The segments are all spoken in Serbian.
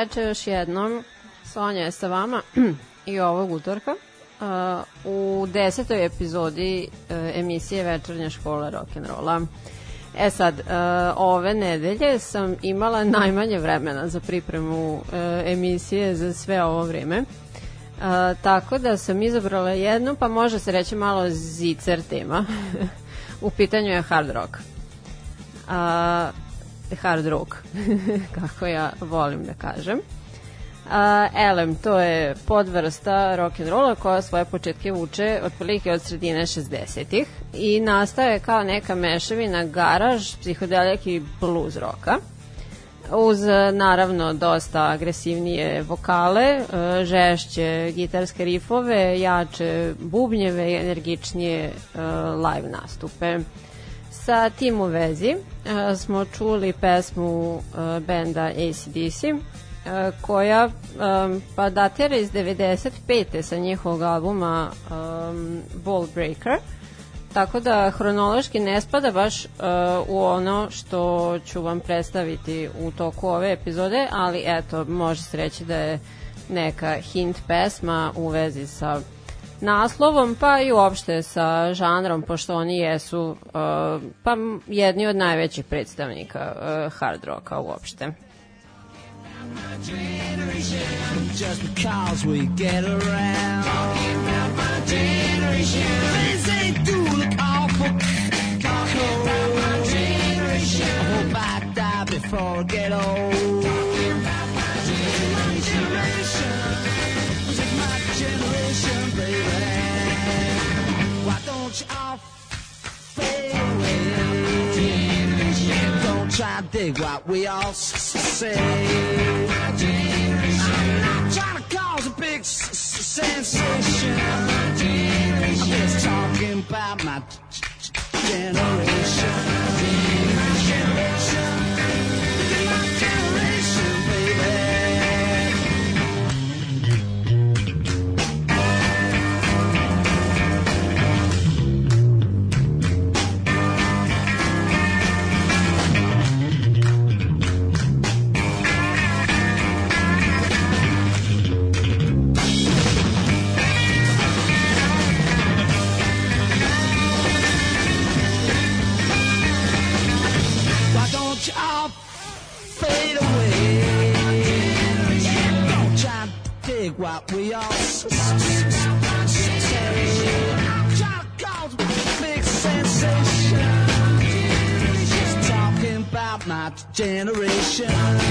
Večer još jednom. Sonja je sa vama i ovog utorka. U desetoj epizodi uh, emisije Večernja škola rock'n'rolla. E sad, uh, ove nedelje sam imala najmanje vremena za pripremu uh, emisije za sve ovo vreme. Tako da sam izabrala jednu, pa može se reći malo zicer tema. U pitanju je hard rock. Uh, hard rock, kako ja volim da kažem. A, elem, to je podvrsta rock and rolla koja svoje početke vuče otprilike od sredine 60-ih i nastaje kao neka mešavina garaž, psihodelik i blues roka uz naravno dosta agresivnije vokale, e, žešće gitarske rifove, jače bubnjeve i energičnije e, live nastupe. Sa tim u vezi smo čuli pesmu benda ACDC E, koja um, pa datira iz 95. sa njihovog albuma um, Ball Breaker tako da hronološki ne spada baš uh, u ono što ću vam predstaviti u toku ove epizode, ali eto, može se reći da je neka hint pesma u vezi sa naslovom, pa i uopšte sa žanrom, pošto oni jesu uh, pa jedni od najvećih predstavnika uh, hard rocka uopšte. Talking about my generation. I hope I die before I get old. Talking about dig what we all say. I'm not trying to cause a big sensation. Generation.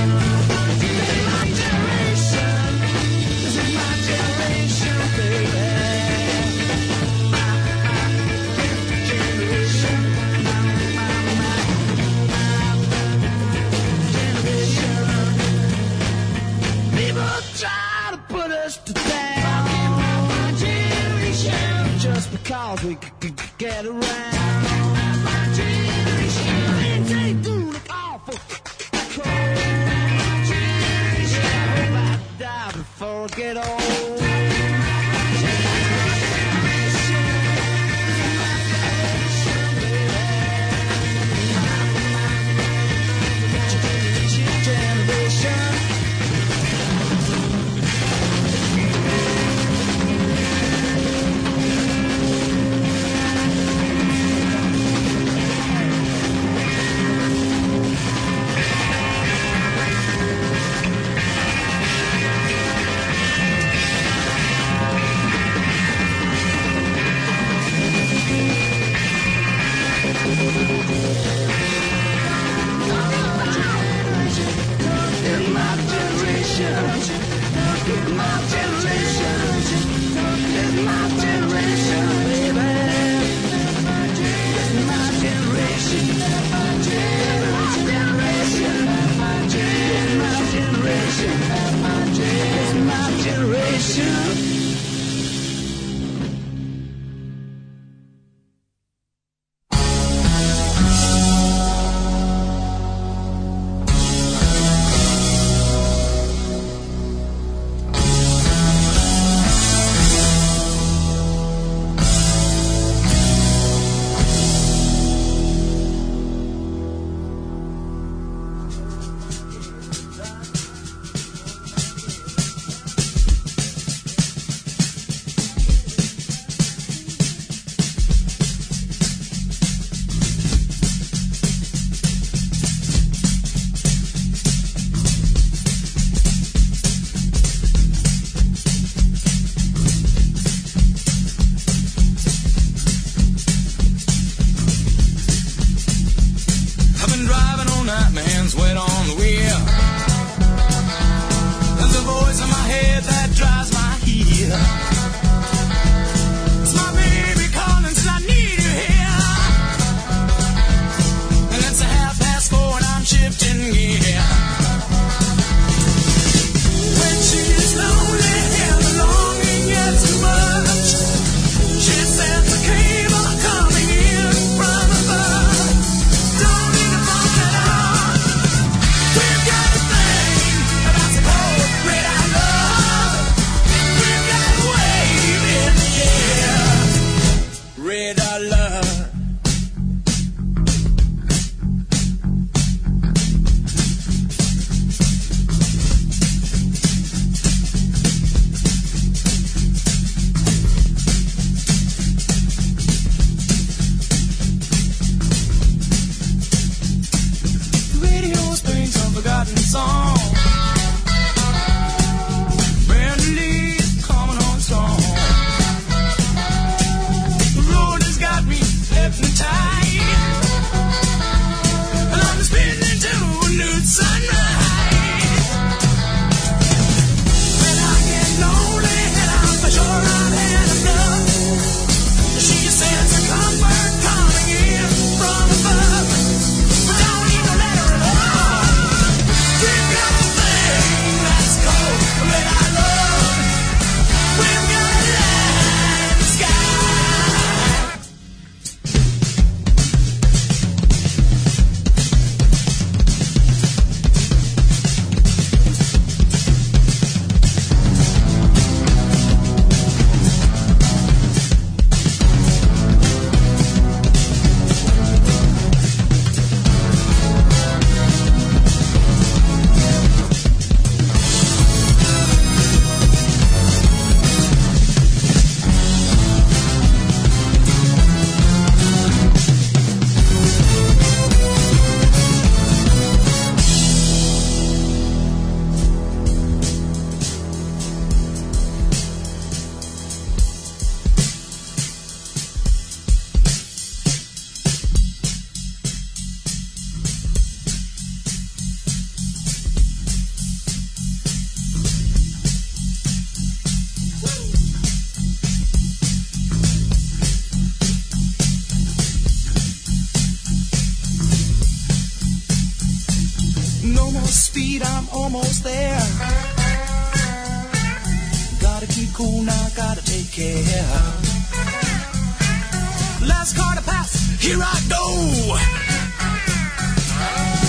here I go.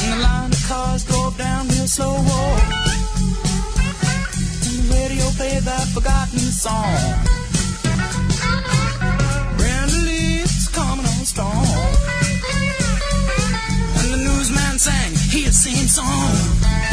And the line of cars drove down real slow. And the radio played that forgotten song. Brenda Lee's coming on strong. And the newsman sang his same song.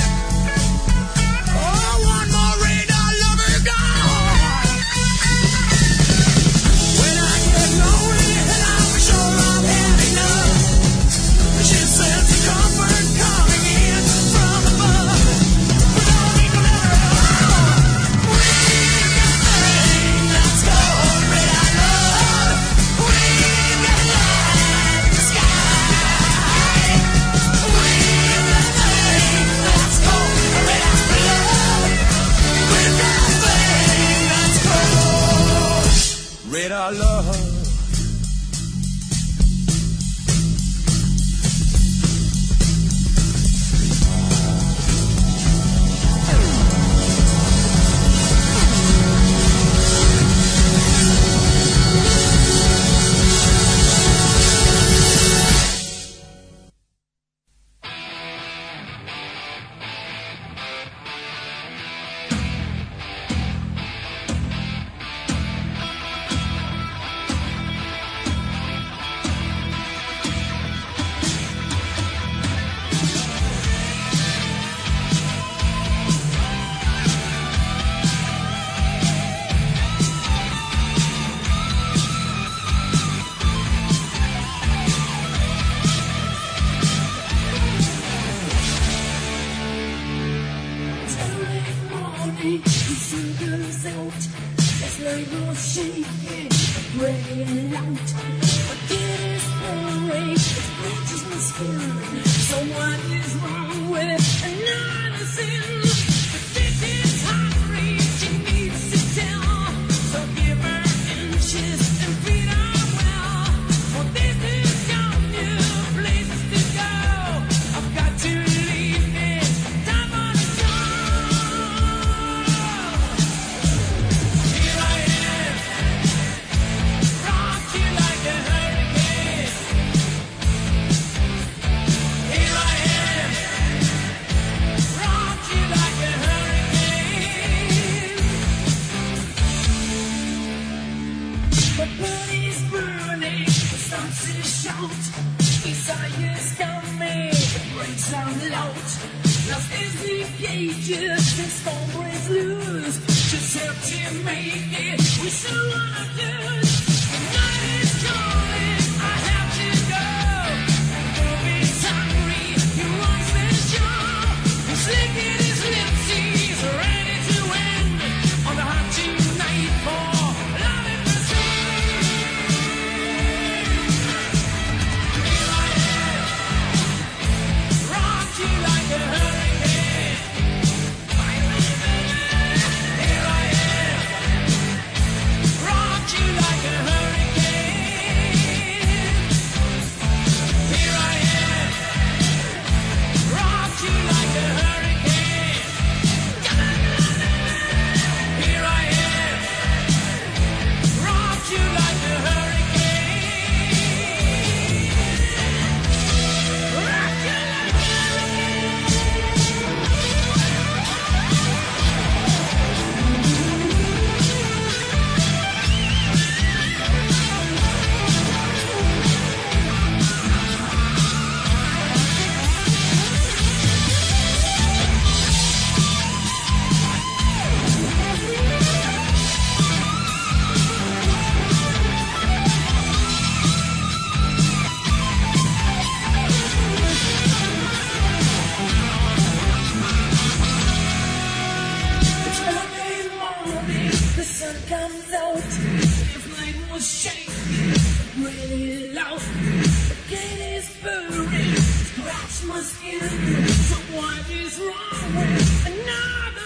sun comes out, If life was shaking, really loud. The gate is burning, scratch my skin. So what is wrong with another?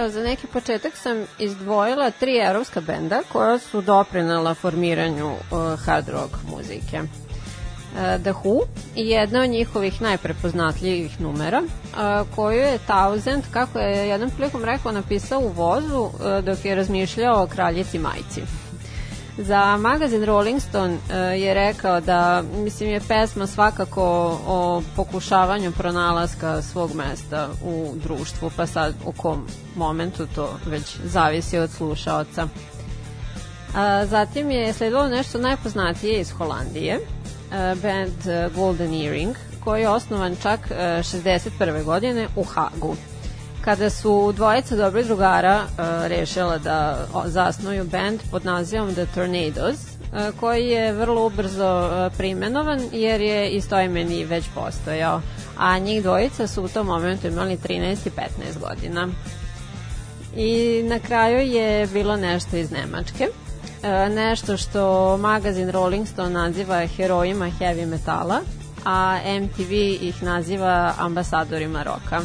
Evo, za neki početak sam izdvojila tri evropska benda koja su doprinala formiranju uh, hard rock muzike. Uh, The Who i jedna od njihovih najprepoznatljivih numera uh, koju je Thousand, kako je jednom prilikom rekao, napisao u vozu uh, dok je razmišljao o kraljici majci. Za magazin Rolling Stone uh, je rekao da mislim je pesma svakako o pokušavanju pronalaska svog mesta u društvu, pa sad u kom momentu to već zavisi od slušaoca. A, zatim je sledilo nešto najpoznatije iz Holandije, a, band Golden Earring, koji je osnovan čak a, 61. godine u Hagu. Kada su dvojica dobrih drugara a, rešila da zasnuju band pod nazivom The Tornadoes, a, koji je vrlo ubrzo a, primenovan jer je istoimeni već postojao, a njih dvojica su u tom momentu imali 13 i 15 godina. I na kraju je bilo nešto iz Nemačke. E, nešto što magazin Rolling Stone naziva herojima heavy metala, a MTV ih naziva ambasadorima roka.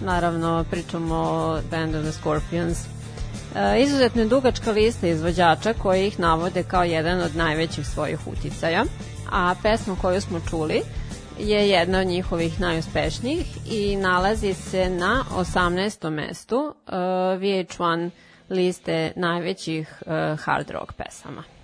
Naravno, pričamo o bandu The Scorpions. E, izuzetno je dugačka lista izvođača koji ih navode kao jedan od najvećih svojih uticaja, a pesma koju smo čuli je jedna od njihovih najuspešnijih i nalazi se na 18. mestu uh, VH1 liste najvećih uh, hard rock pesama.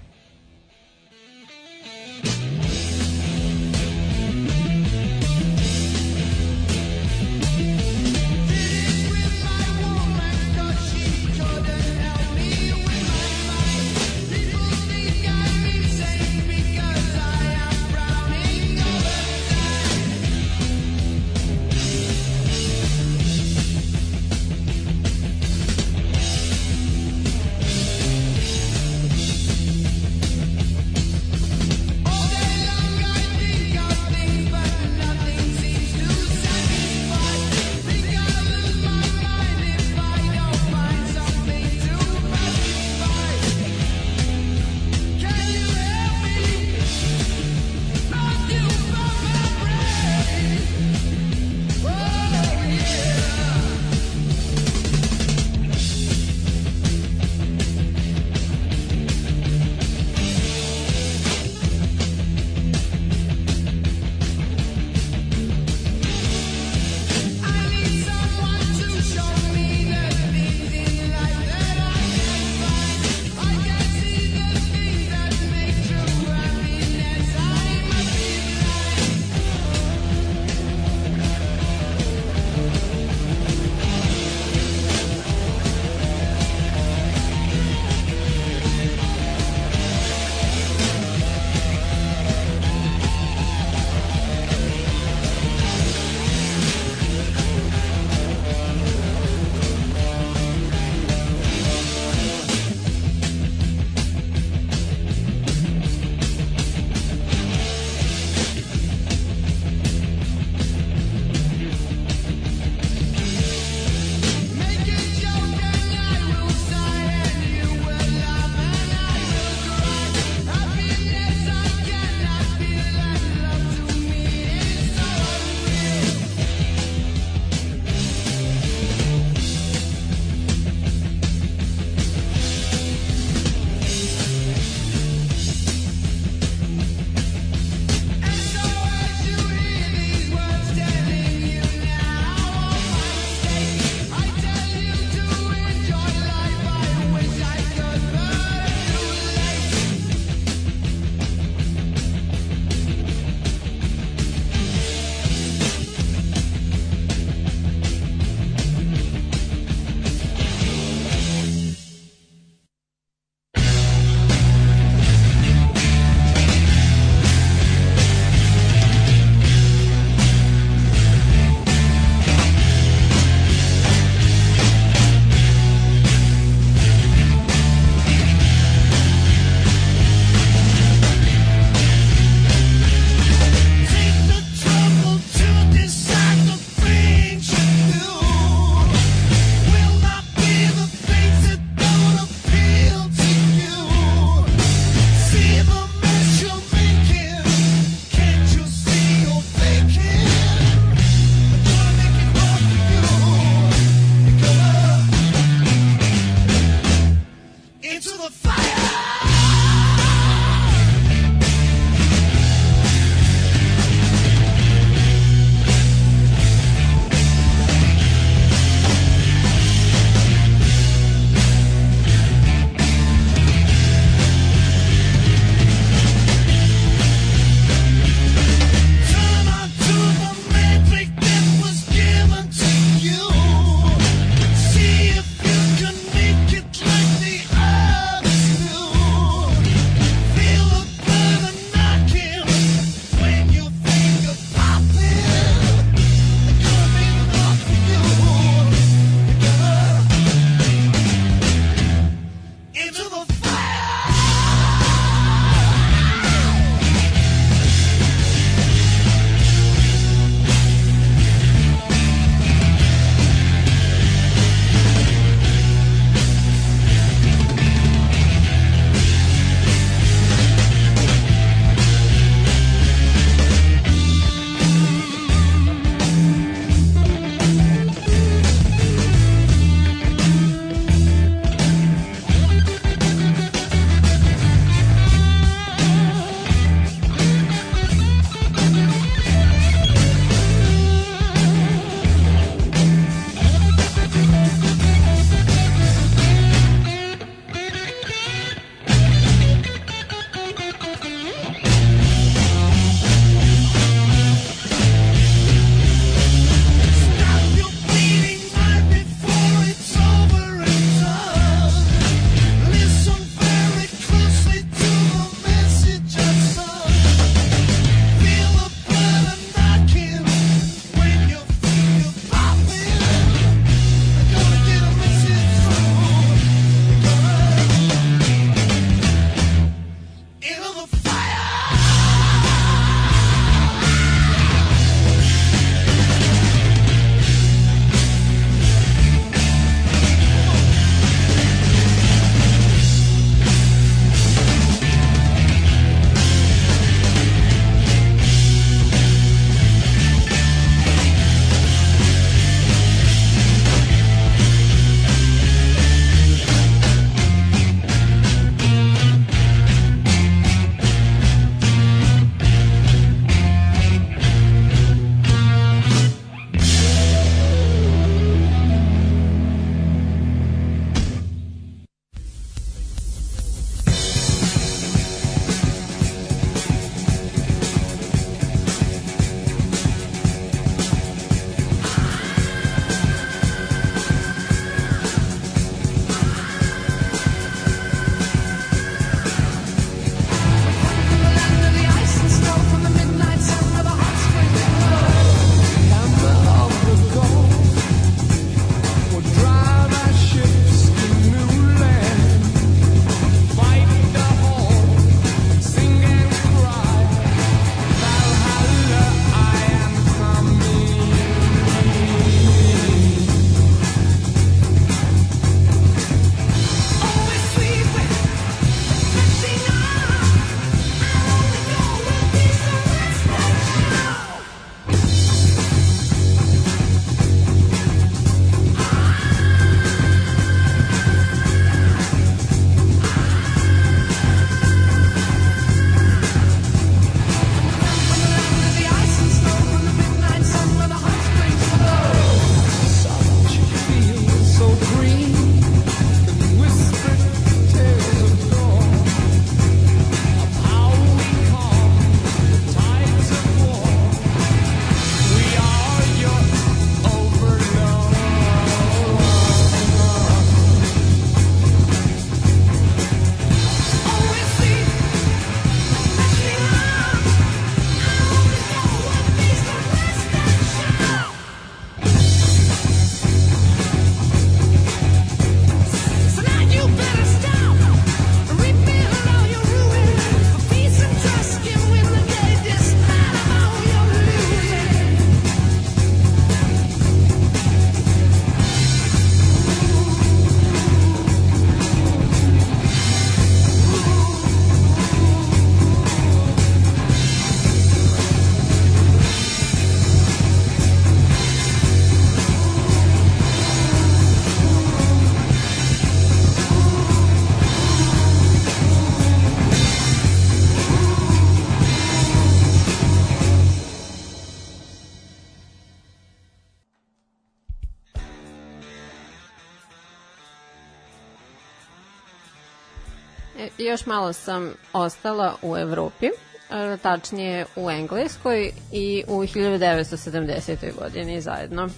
Još malo sam ostala u Evropi, e, tačnije u Engleskoj i u 1970. godini zajedno.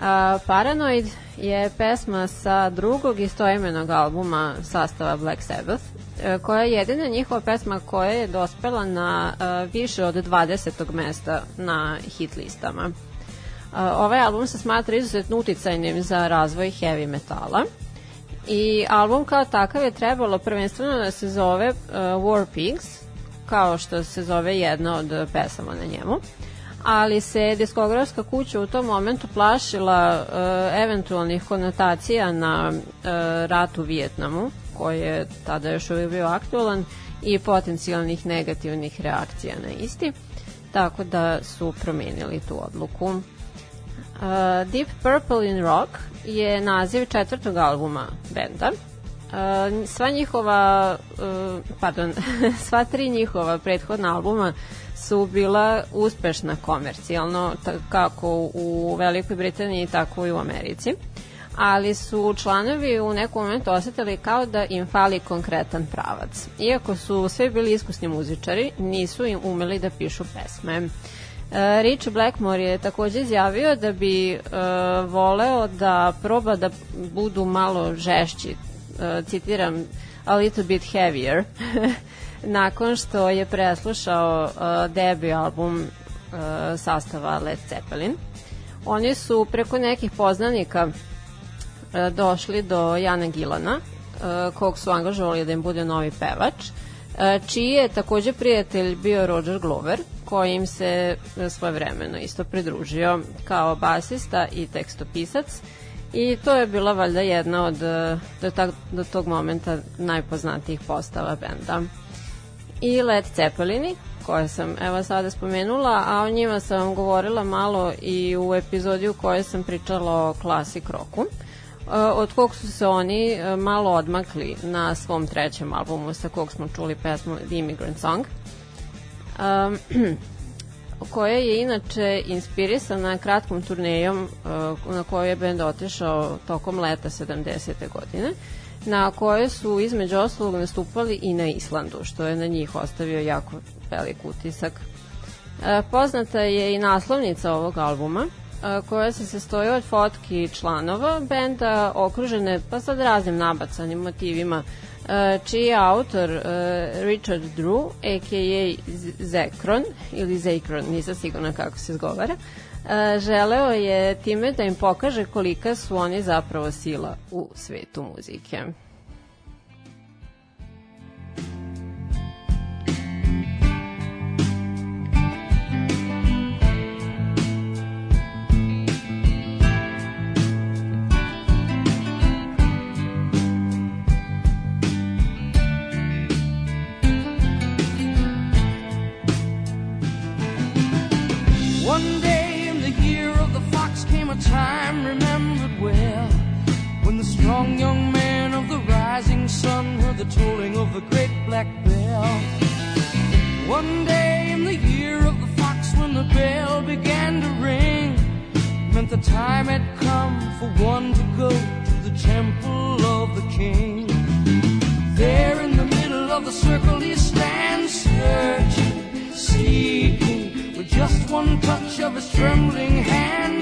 A, Paranoid je pesma sa drugog istoimenog albuma sastava Black Sabbath, e, koja je jedina njihova pesma koja je dospela na e, više od 20. mesta na hit listama. A, Ovaj album se smatra izuzetno uticajnim za razvoj heavy metala i album kao takav je trebalo prvenstveno da se zove uh, War Pigs, kao što se zove jedna od pesama na njemu ali se diskografska kuća u tom momentu plašila uh, eventualnih konotacija na uh, rat u Vijetnamu, koji je tada još uvijek bio aktualan, i potencijalnih negativnih reakcija na isti, tako da su promenili tu odluku. Uh, Deep Purple in Rock je naziv četvrtog albuma benda. Uh, sva njihova, uh, pardon, sva tri njihova prethodna albuma su bila uspešna komercijalno, kako u Velikoj Britaniji, tako i u Americi ali su članovi u nekom momentu osetili kao da im fali konkretan pravac. Iako su sve bili iskusni muzičari, nisu im umeli da pišu pesme. E, Rich Blackmore je takođe izjavio da bi e, voleo da proba da budu malo žešći, e, citiram, a little bit heavier, nakon što je preslušao uh, debi album sastava Led Zeppelin. Oni su preko nekih poznanika došli do Jana Gilana, kog su angažovali da im bude novi pevač, čiji je takođe prijatelj bio Roger Glover, koji im se uh, svoje vremeno isto pridružio kao basista i tekstopisac i to je bila valjda jedna od do, ta, do tog momenta najpoznatijih postava benda i Led Zeppelini, koje sam evo sada spomenula, a o njima sam vam govorila malo i u epizodi u kojoj sam pričala o classic rocku, e, od kog su se oni e, malo odmakli na svom trećem albumu sa kog smo čuli pesmu The Immigrant Song. Um, koja je inače inspirisana kratkom turnejom uh, na kojoj je bend otišao tokom leta 70. godine na koje su između ostalog nastupali i na Islandu, što je na njih ostavio jako velik utisak. E, poznata je i naslovnica ovog albuma, koja se sastoji od fotki članova benda okružene pa sad raznim nabacanim motivima čiji je autor Richard Drew, a.k.a. Zekron ili Zekron, nisam sigurna kako se izgovara, e, želeo je time da im pokaže kolika su oni zapravo sila u svetu muzike. Time remembered well when the strong young man of the rising sun heard the tolling of the great black bell. One day in the year of the fox when the bell began to ring meant the time had come for one to go to the temple of the king. There in the middle of the circle he stands searching, seeking. With just one touch of his trembling hand,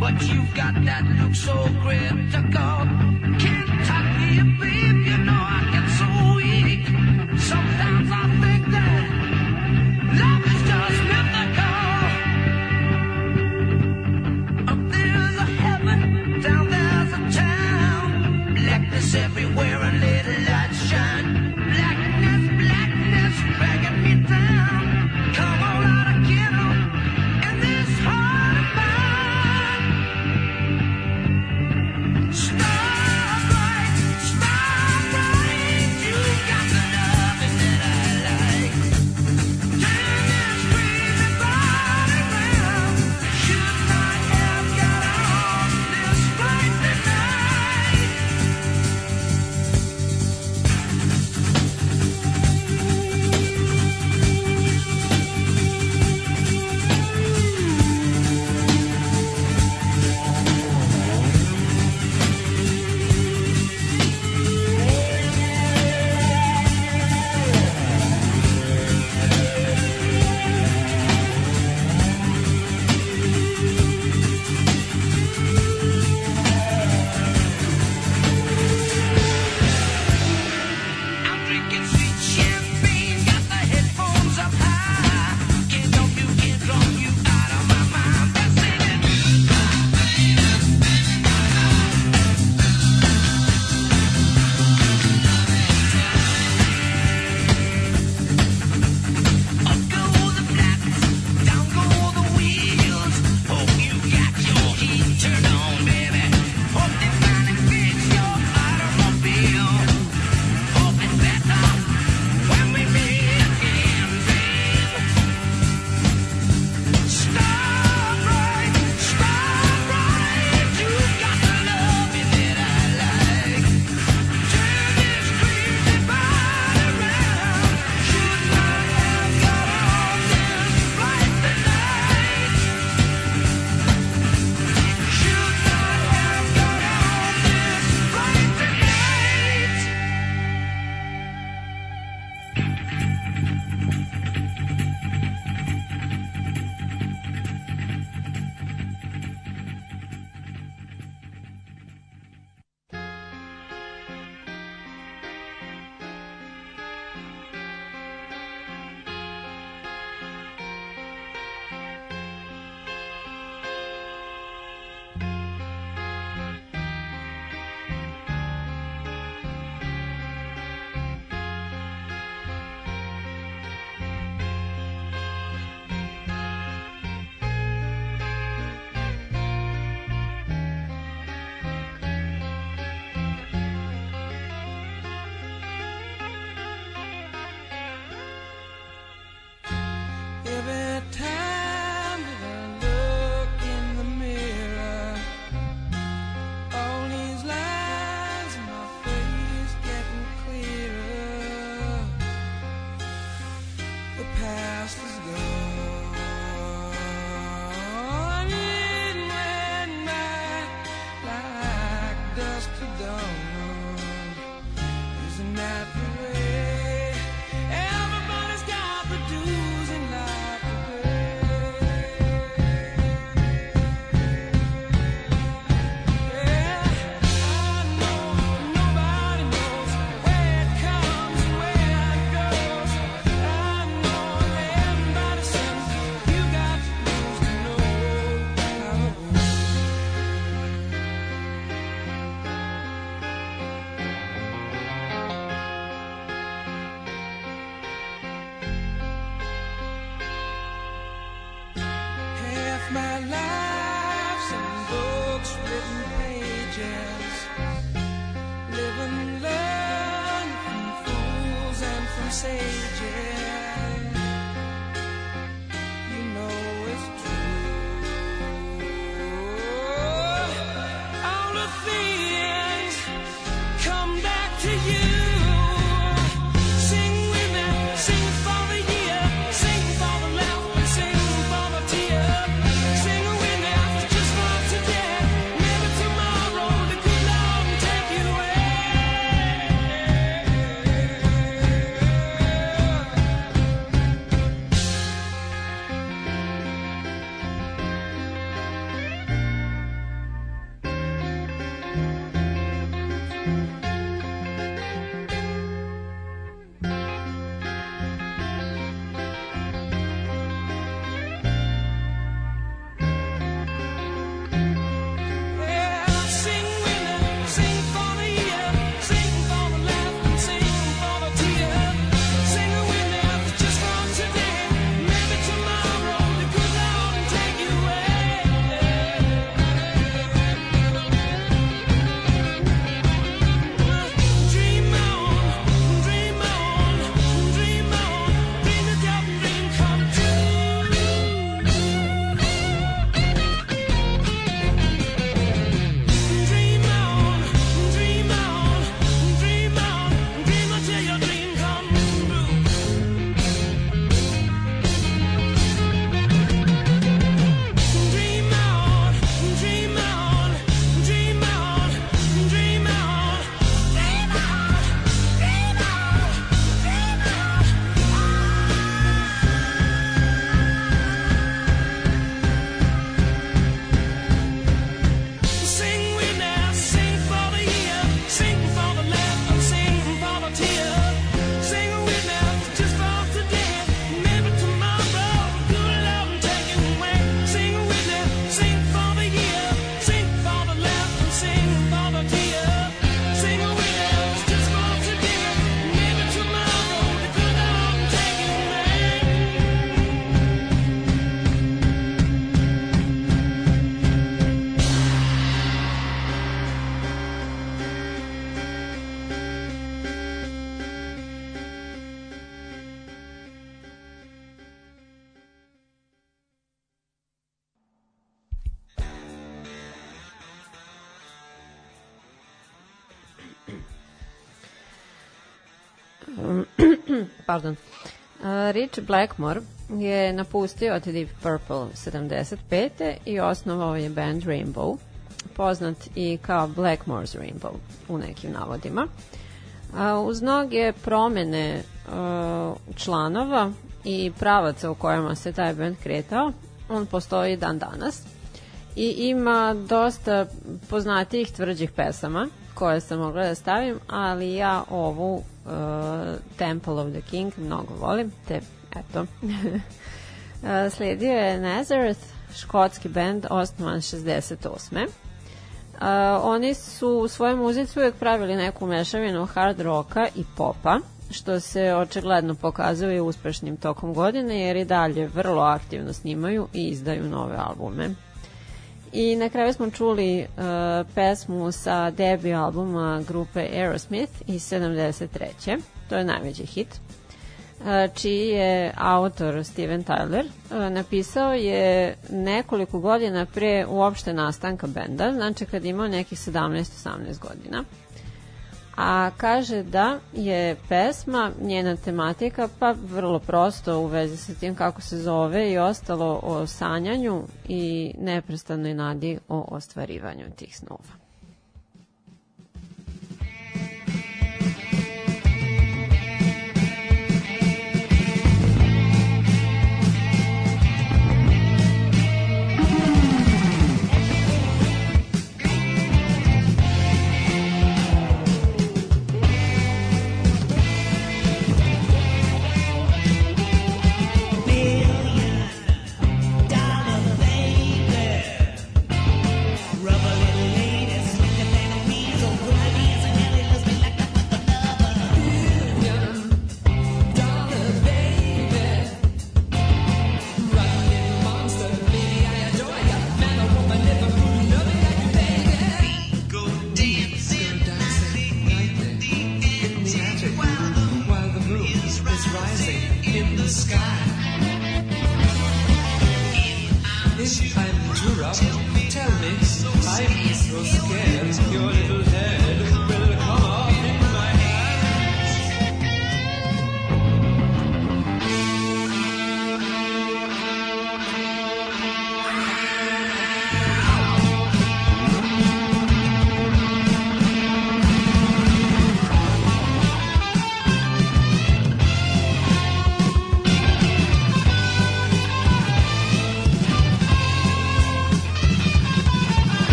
But you've got that look so critical. Can't talk to you, babe, you know. say pardon. Rich Blackmore je napustio The Deep Purple 75. i osnovao je band Rainbow, poznat i kao Blackmore's Rainbow u nekim navodima. Uz mnoge promene uh, članova i pravaca u kojima se taj band kretao, on postoji dan danas i ima dosta poznatijih tvrđih pesama koje sam mogla da stavim, ali ja ovu Temple of the King mnogo volim, te eto. Uh, Sledio je Nazareth, škotski band, osnovan 68. Uh, oni su u svojoj muzici uvijek pravili neku mešavinu hard roka i popa, što se očigledno pokazuje uspešnim tokom godine, jer i dalje vrlo aktivno snimaju i izdaju nove albume. I na kraju smo čuli uh, pesmu sa debi albuma grupe Aerosmith iz 73. To je najveći hit uh, čiji je autor Steven Tyler uh, napisao je nekoliko godina pre uopšte nastanka benda, znači kad imao nekih 17-18 godina a kaže da je pesma, njena tematika, pa vrlo prosto u vezi sa tim kako se zove i ostalo o sanjanju i neprestanoj nadi o ostvarivanju tih snova.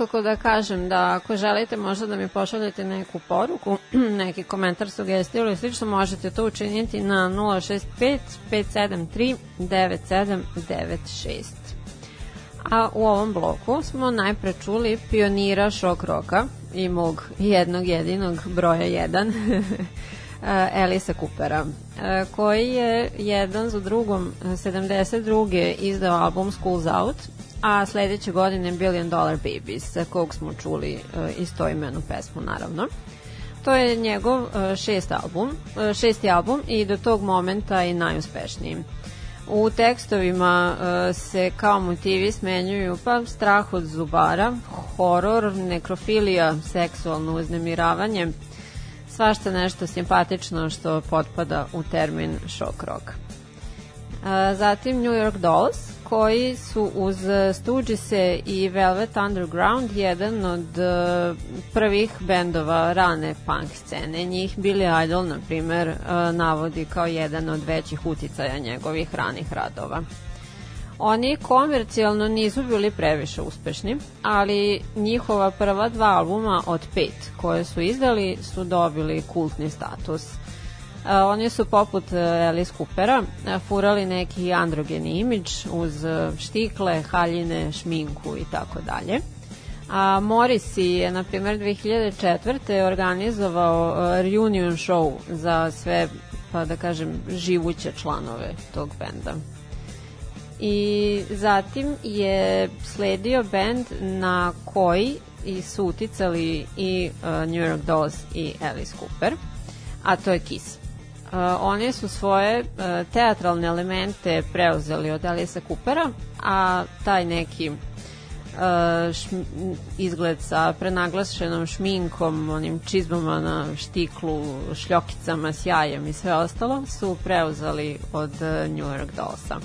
Ja nikako da kažem da ako želite možda da mi pošaljete neku poruku, neki komentar, sugestiju ili slično, možete to učiniti na 065 573 9796. A u ovom bloku smo najpre čuli pionira šok roka i mog jednog jedinog broja 1 Elisa Coopera e, koji je jedan za drugom e, 72. izdao album School's Out a sledeće godine Billion Dollar Babies za kog smo čuli e, istoimenu pesmu naravno To je njegov e, šest album, e, šesti album i do tog momenta i najuspešniji. U tekstovima e, se kao motivi smenjuju pa strah od zubara, horor, nekrofilija, seksualno uznemiravanje, svašta nešto simpatično što potpada u termin shock rock. E, Zatim New York Dolls, koji su uz Stooges-e i Velvet Underground jedan od e, prvih bendova rane punk scene. Njih Billy Idol, na primer, e, navodi kao jedan od većih uticaja njegovih ranih radova. Oni komercijalno nisu bili previše uspešni, ali njihova prva dva albuma od pet koje su izdali su dobili kultni status. Oni su poput e, Alice Coopera e, furali neki androgeni imidž uz e, štikle, haljine, šminku i tako dalje. A Morrissey je, na primjer, 2004. organizovao reunion show za sve, pa da kažem, živuće članove tog benda. I zatim je sledio bend na koji i su uticali i New York Dolls i Alice Cooper, a to je Kiss. Uh, oni su svoje uh, teatralne elemente preuzeli od Alisa Coopera, a taj neki uh, šm, izgled sa prenaglašenom šminkom, onim čizmama na štiklu, šljokicama, sjajem i sve ostalo su preuzeli od uh, New York Dollsa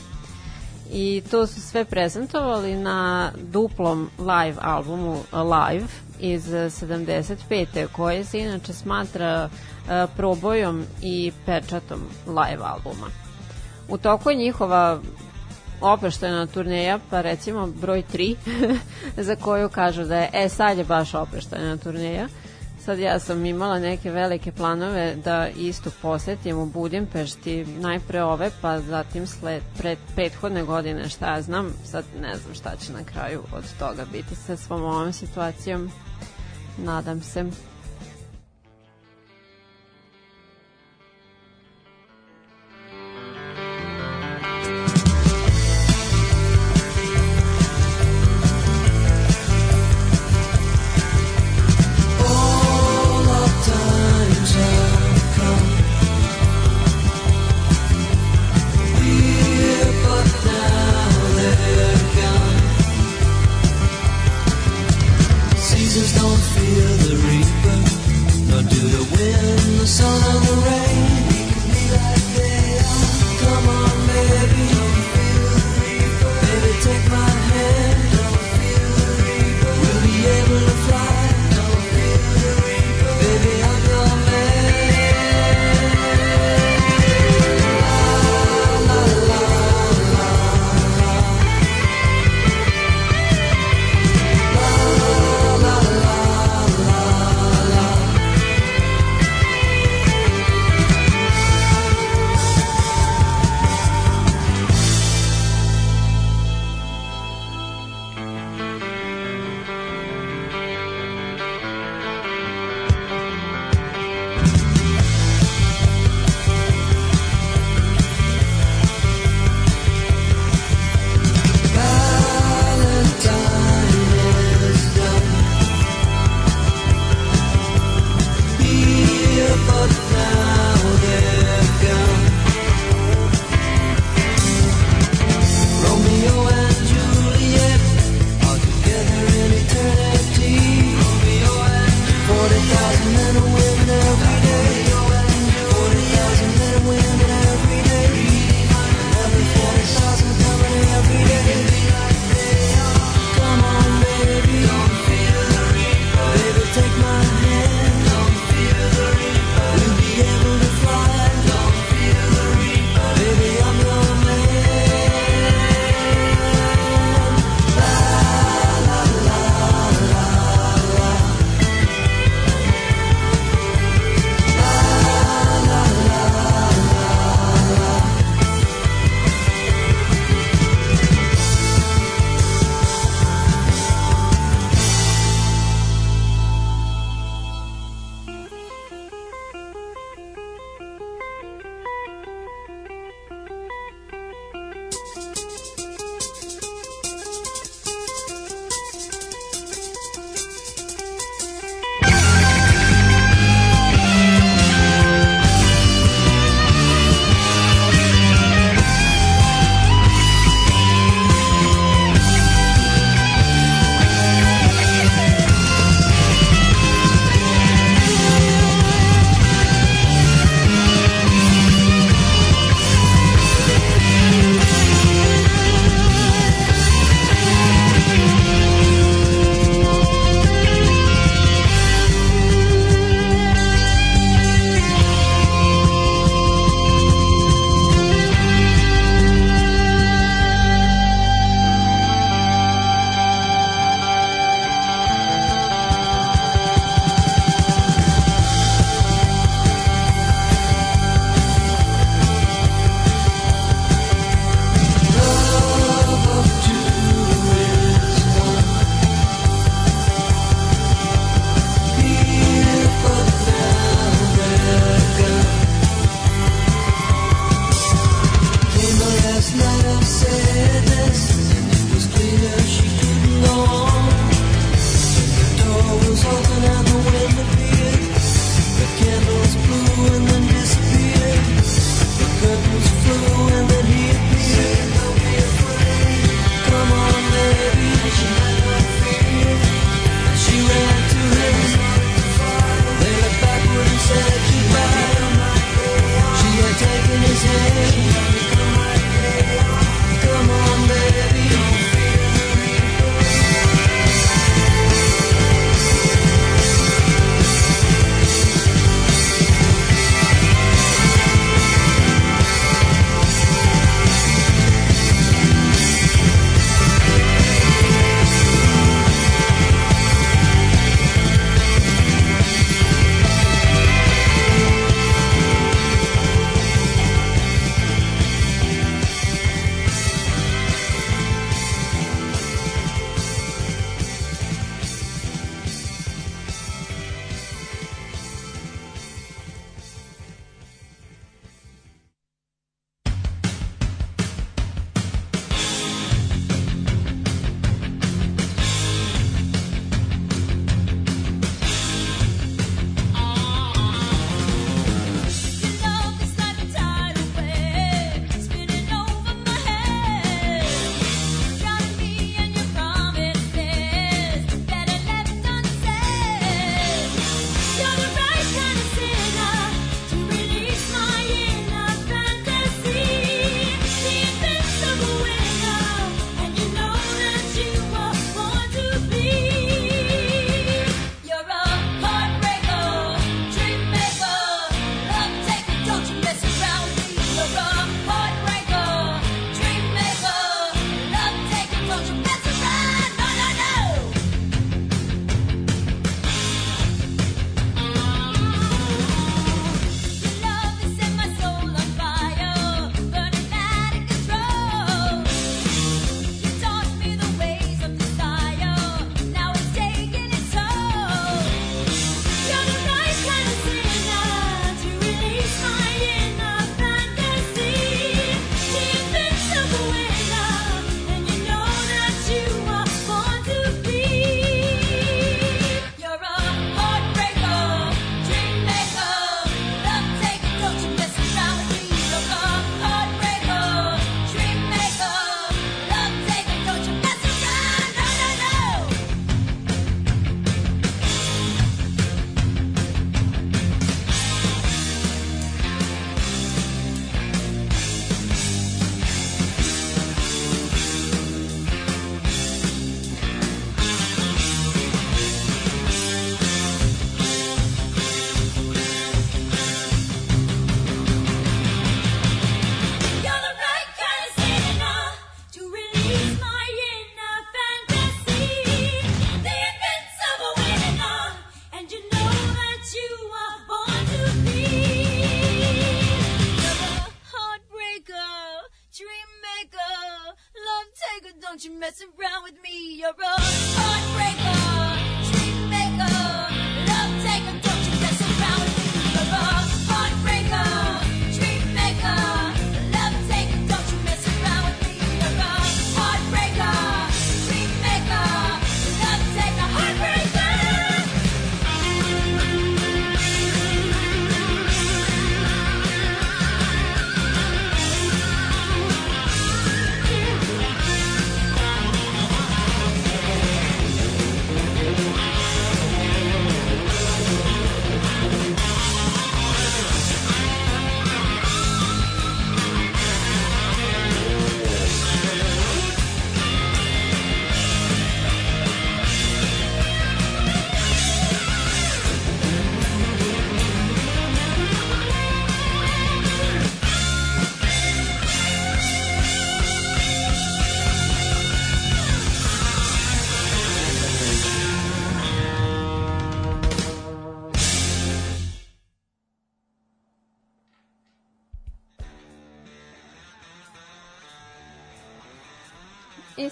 i to su sve prezentovali na duplom live albumu Live iz 75. koje se inače smatra e, probojom i pečatom live albuma. U toku je njihova opeštajna turneja, pa recimo broj 3, za koju kažu da je, e sad je baš opeštajna turneja, Sad ja sam imala neke velike planove da isto posetim u Budimpešti, najpre ove, pa zatim sled, pred, prethodne godine, šta ja znam, sad ne znam šta će na kraju od toga biti sa svom ovom situacijom. Nadam se.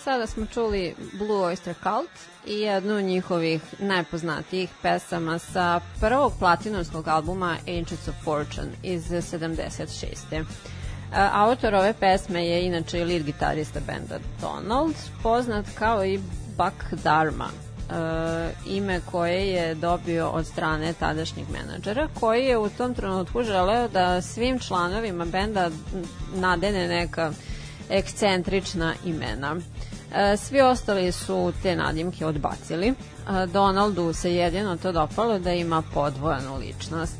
Sada smo čuli Blue Oyster Cult i jednu od njihovih najpoznatijih pesama sa prvog platinovskog albuma Ancients of Fortune iz 76. E, Autor ove pesme je inače i lead gitarista benda Donald, poznat kao i Buck Dharma, e, ime koje je dobio od strane tadašnjeg menadžera, koji je u tom trenutku želeo da svim članovima benda nadene neka ekscentrična imena. E, Svi ostali su te nadimke odbacili. E, Donaldu se jedino to dopalo da ima podvojenu ličnost.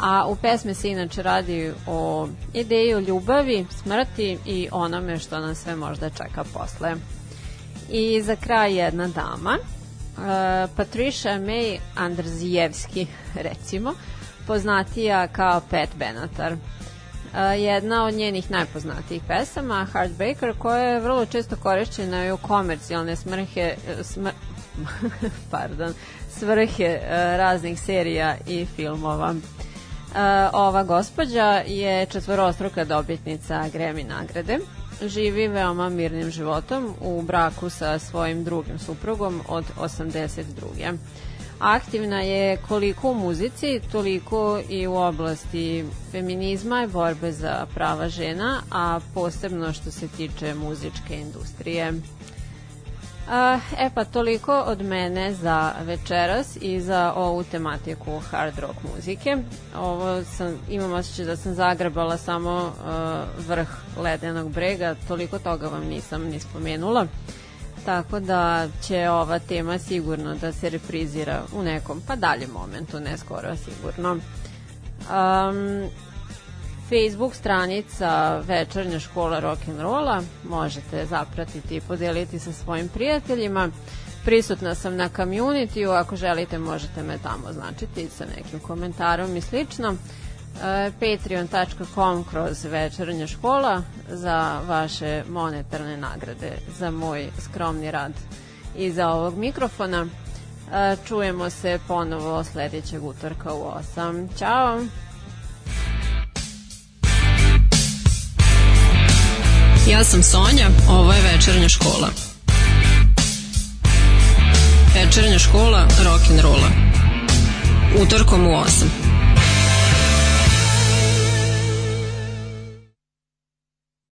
A u pesmi se inače radi o ideji o ljubavi, smrti i onome što nas sve možda čeka posle. I za kraj jedna dama, e, Patricia May Andrzijevski, recimo, poznatija kao Pat Benatar. Jedna od njenih najpoznatijih pesama, Heartbreaker, koja je vrlo često korišćena i u komercijalne smrhe, smr, pardon, svrhe uh, raznih serija i filmova. Uh, ova gospođa je četvorostruka dobitnica Grammy nagrade. Živi veoma mirnim životom u braku sa svojim drugim suprugom od 82. Aktivna je koliko u muzici, toliko i u oblasti feminizma i borbe za prava žena, a posebno što se tiče muzičke industrije. E pa toliko od mene za večeras i za ovu tematiku hard rock muzike. Ovo sam, imam osjećaj da sam zagrebala samo uh, vrh ledenog brega, toliko toga vam nisam ni spomenula. Tako da će ova tema sigurno da se reprizira u nekom pa daljem momentu, ne skoro sigurno. Um, Facebook stranica Večernja škola rock'n'rolla možete zapratiti i podeliti sa svojim prijateljima. Prisutna sam na community ako želite možete me tamo označiti sa nekim komentarom i slično. E, patreon.com kroz večernja škola za vaše monetarne nagrade za moj skromni rad iza ovog mikrofona. E, Čujemo se ponovo sledećeg utorka u 8. Ćao! Ja sam Sonja, ovo je večernja škola. Večernja škola rock'n'rolla. Utorkom u 8.